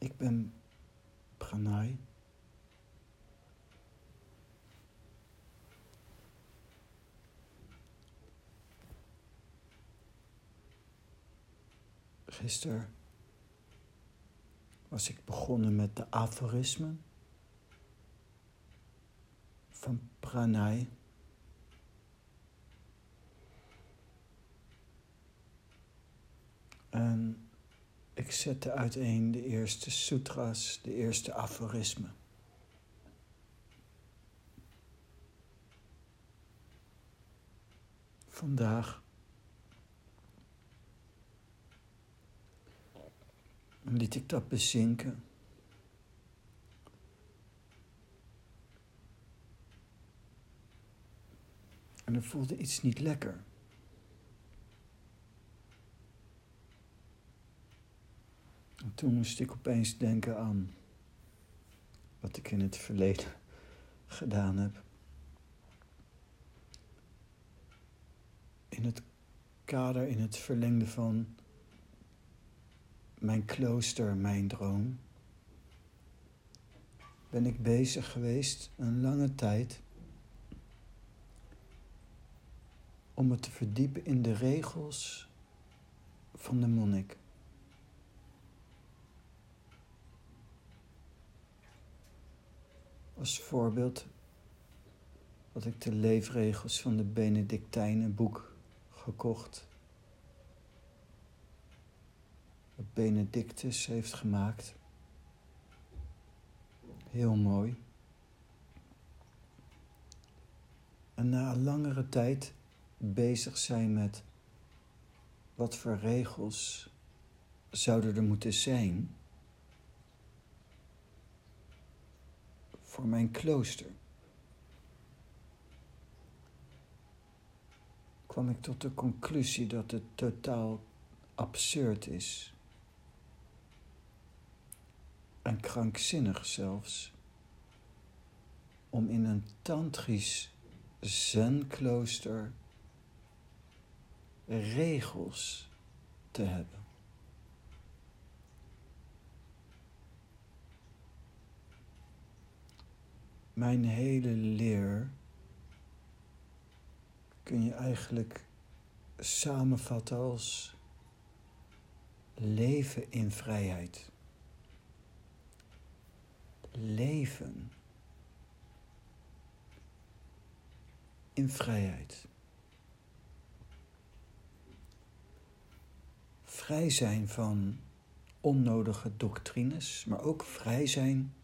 Ik ben Pranay. Gisteren was ik begonnen met de aforismen van Pranay. En ik zette uiteen de eerste sutras, de eerste aforismen. Vandaag liet ik dat bezinken. En er voelde iets niet lekker. Toen moest ik opeens denken aan wat ik in het verleden gedaan heb. In het kader, in het verlengde van mijn klooster, mijn droom, ben ik bezig geweest een lange tijd om me te verdiepen in de regels van de monnik. Als voorbeeld had ik de leefregels van de Benedictijnen boek gekocht. Wat Benedictus heeft gemaakt. Heel mooi. En na een langere tijd bezig zijn met wat voor regels zouden er moeten zijn voor mijn klooster. kwam ik tot de conclusie dat het totaal absurd is. En krankzinnig zelfs. Om in een tantrisch zenklooster regels te hebben. Mijn hele leer kun je eigenlijk samenvatten als leven in vrijheid. Leven in vrijheid. Vrij zijn van onnodige doctrines, maar ook vrij zijn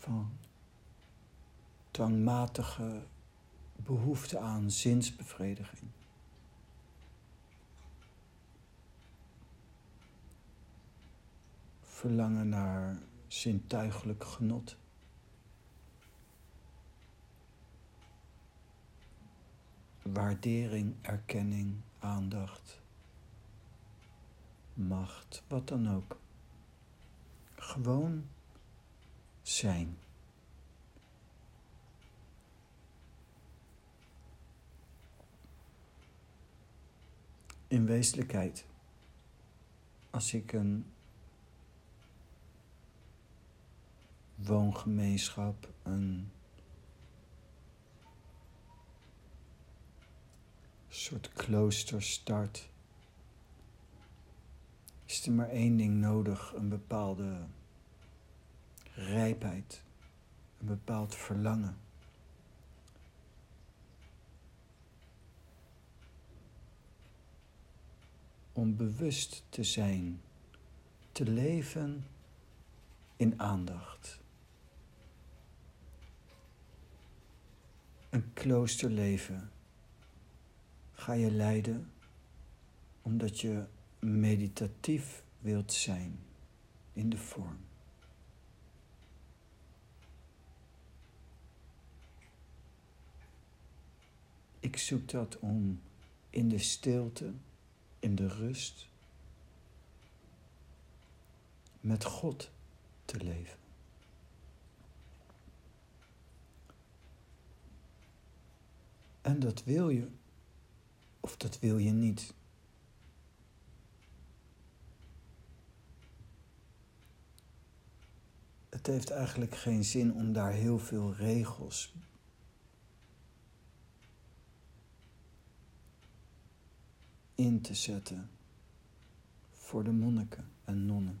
van dwangmatige behoefte aan zinsbevrediging. Verlangen naar zintuigelijk genot. Waardering, erkenning, aandacht, macht, wat dan ook. Gewoon zijn. In wezenlijkheid, als ik een woongemeenschap, een soort klooster start, is er maar één ding nodig: een bepaalde rijpheid, een bepaald verlangen. Om bewust te zijn, te leven in aandacht. Een kloosterleven ga je leiden omdat je meditatief wilt zijn in de vorm. Ik zoek dat om in de stilte, in de rust, met God te leven. En dat wil je of dat wil je niet. Het heeft eigenlijk geen zin om daar heel veel regels in te zetten voor de monniken en nonnen.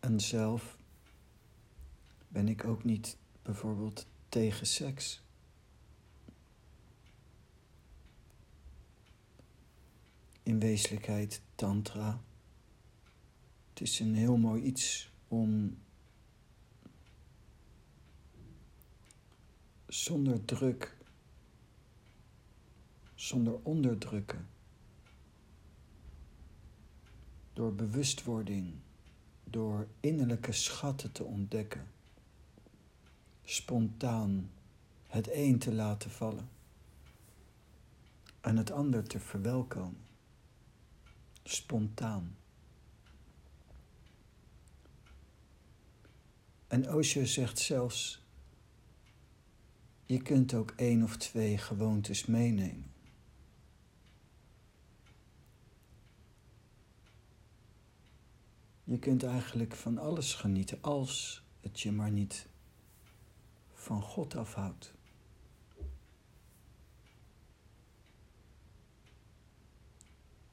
En zelf ben ik ook niet bijvoorbeeld tegen seks. In wezenlijkheid tantra. Het is een heel mooi iets om zonder druk, zonder onderdrukken, door bewustwording, door innerlijke schatten te ontdekken, spontaan het een te laten vallen en het ander te verwelkomen, spontaan. En Osho zegt zelfs je kunt ook één of twee gewoontes meenemen. Je kunt eigenlijk van alles genieten als het je maar niet van God afhoudt.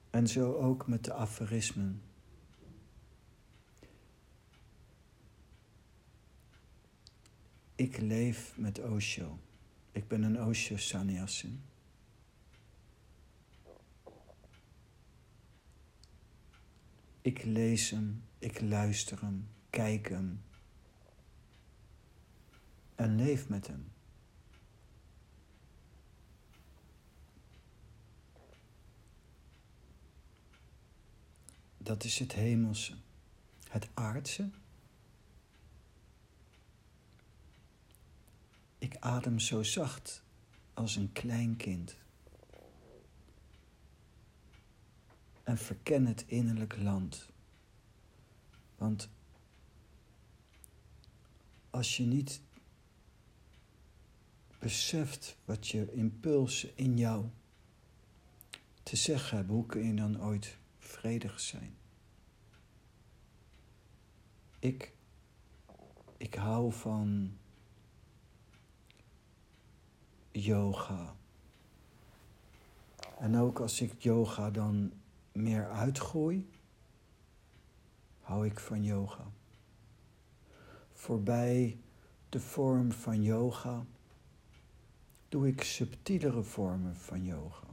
En zo ook met de aforismen. Ik leef met Osho. Ik ben een Osho Sannyasin. Ik lees hem, ik luister hem, kijk hem en leef met hem. Dat is het hemelse. Het aardse Ik adem zo zacht als een klein kind. En verken het innerlijk land. Want als je niet beseft wat je impulsen in jou te zeggen hebben, hoe kun je dan ooit vredig zijn? Ik, ik hou van yoga. En ook als ik yoga dan meer uitgooi, hou ik van yoga. Voorbij de vorm van yoga doe ik subtielere vormen van yoga.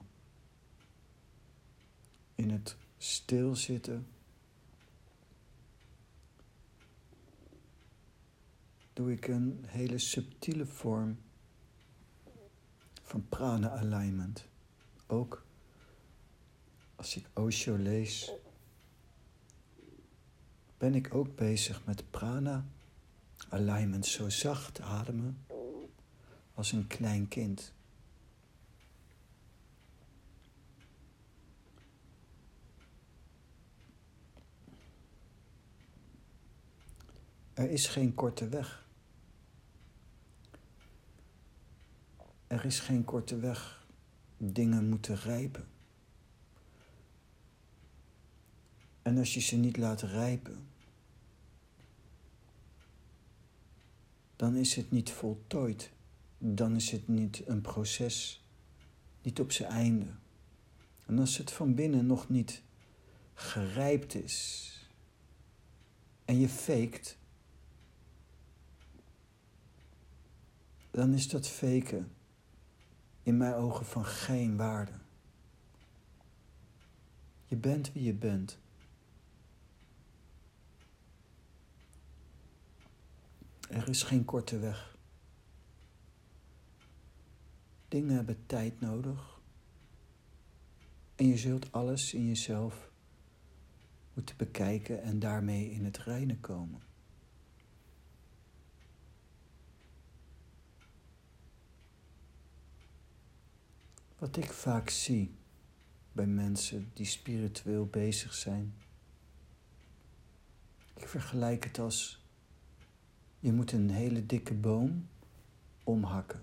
In het stilzitten doe ik een hele subtiele vorm van prana alignment. Ook als ik Osho lees, ben ik ook bezig met prana alignment, zo zacht ademen als een klein kind. Er is geen korte weg. Er is geen korte weg. Dingen moeten rijpen. En als je ze niet laat rijpen, dan is het niet voltooid. Dan is het niet een proces, niet op zijn einde. En als het van binnen nog niet gerijpt is en je faked, dan is dat faken in mijn ogen van geen waarde. Je bent wie je bent. Er is geen korte weg. Dingen hebben tijd nodig. En je zult alles in jezelf moeten bekijken en daarmee in het reine komen. Wat ik vaak zie bij mensen die spiritueel bezig zijn. Ik vergelijk het als je moet een hele dikke boom omhakken.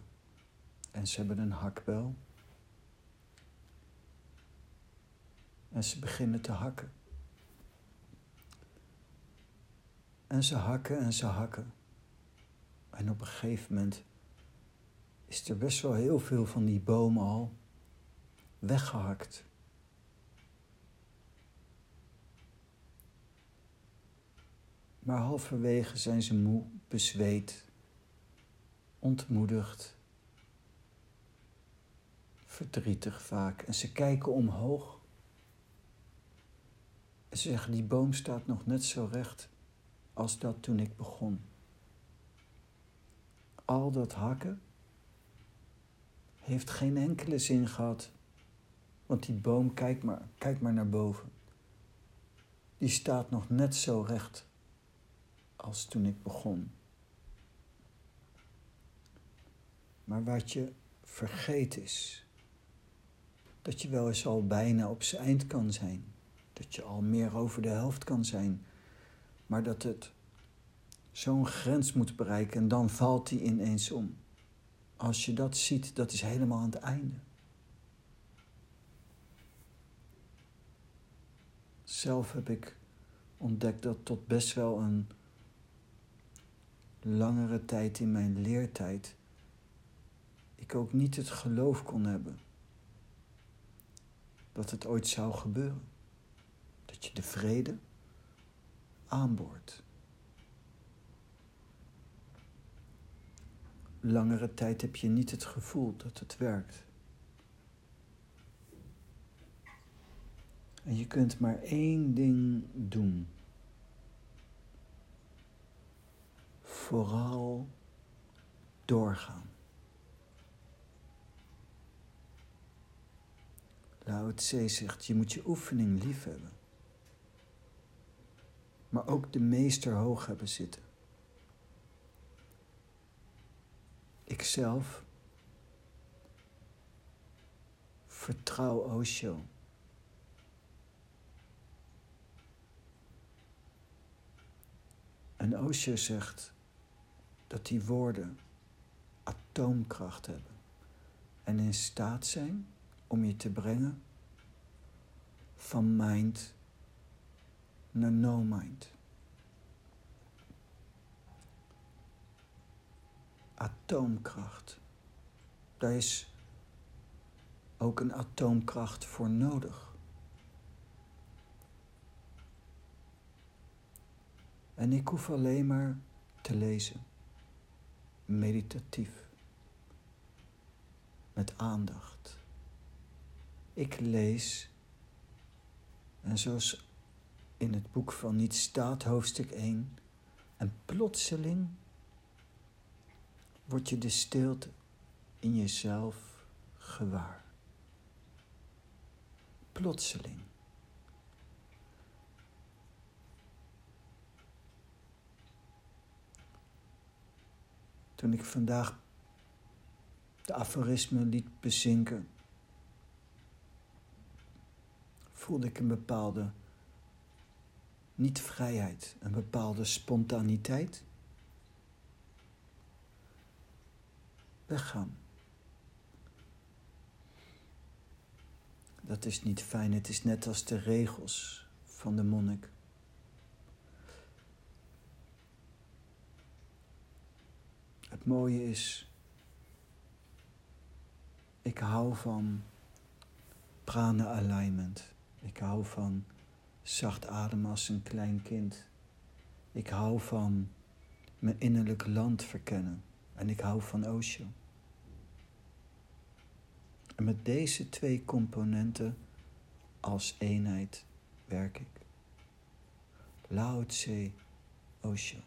En ze hebben een hakbel. En ze beginnen te hakken. En ze hakken en ze hakken. En op een gegeven moment is er best wel heel veel van die boom al weggehakt. Maar halverwege zijn ze moe, bezweet, ontmoedigd, verdrietig vaak. En ze kijken omhoog. En ze zeggen, die boom staat nog net zo recht als dat toen ik begon. Al dat hakken heeft geen enkele zin gehad. Want die boom, kijk maar, kijk maar naar boven. Die staat nog net zo recht als toen ik begon. Maar wat je vergeet is, dat je wel eens al bijna op zijn eind kan zijn. Dat je al meer over de helft kan zijn. Maar dat het zo'n grens moet bereiken en dan valt die ineens om. Als je dat ziet, dat is helemaal aan het einde. Zelf heb ik ontdekt dat tot best wel een langere tijd in mijn leertijd ik ook niet het geloof kon hebben dat het ooit zou gebeuren. Dat je de vrede aanboort. Langere tijd heb je niet het gevoel dat het werkt. En je kunt maar één ding doen. Vooral doorgaan. Lao Tse zegt, je moet je oefening lief hebben. Maar ook de meester hoog hebben zitten. Ikzelf vertrouw Osho. En Osho zegt dat die woorden atoomkracht hebben en in staat zijn om je te brengen van mind naar no mind. Atoomkracht. Daar is ook een atoomkracht voor nodig. En ik hoef alleen maar te lezen, meditatief, met aandacht. Ik lees, en zoals in het boek van Niet staat, hoofdstuk 1, en plotseling word je de stilte in jezelf gewaar. Plotseling. Toen ik vandaag de aforismen liet bezinken, voelde ik een bepaalde niet vrijheid, een bepaalde spontaniteit. Weggaan. Dat is niet fijn, het is net als de regels van de monnik. Het mooie is, ik hou van prana alignment. Ik hou van zacht ademen als een klein kind. Ik hou van mijn innerlijk land verkennen. En ik hou van Osho. En met deze twee componenten als eenheid werk ik. Lao Tse Osho.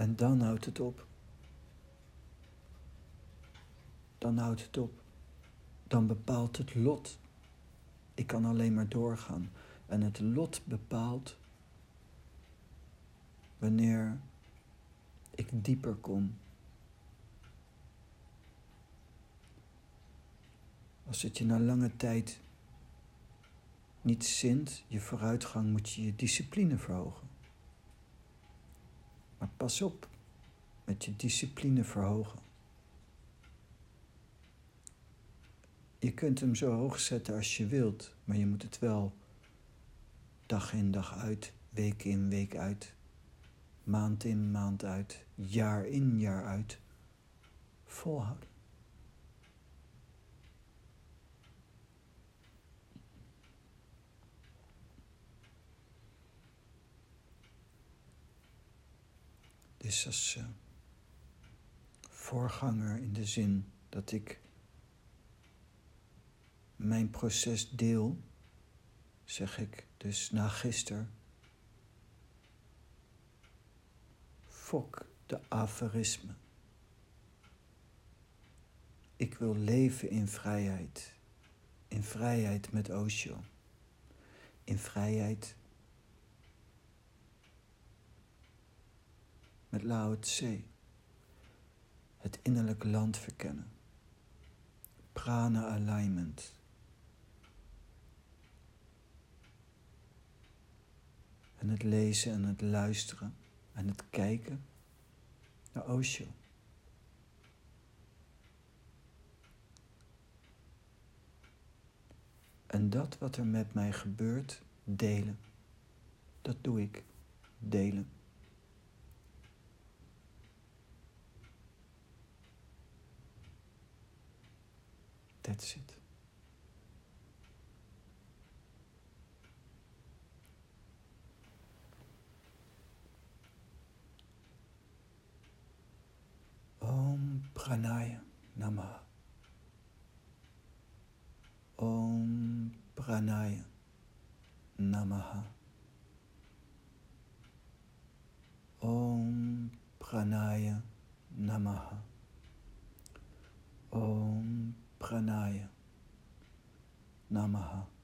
En dan houdt het op. Dan houdt het op. Dan bepaalt het lot. Ik kan alleen maar doorgaan. En het lot bepaalt wanneer ik dieper kom. Als het je na lange tijd niet zint, je vooruitgang, moet je je discipline verhogen. Maar pas op met je discipline verhogen. Je kunt hem zo hoog zetten als je wilt, maar je moet het wel dag in dag uit, week in week uit, maand in maand uit, jaar in jaar uit volhouden. Dus als uh, voorganger in de zin dat ik mijn proces deel, zeg ik dus na gisteren. Fok de aferisme. Ik wil leven in vrijheid. In vrijheid met Osho. In vrijheid met Lao Tse. Het innerlijke land verkennen. Prana alignment. En het lezen en het luisteren en het kijken naar Osho. En dat wat er met mij gebeurt, delen. Dat doe ik. Delen. That's it. Om Pranaya Namah. Om Pranaya Namaha. Om Pranaya Namaha. Om Pranaya Namaha.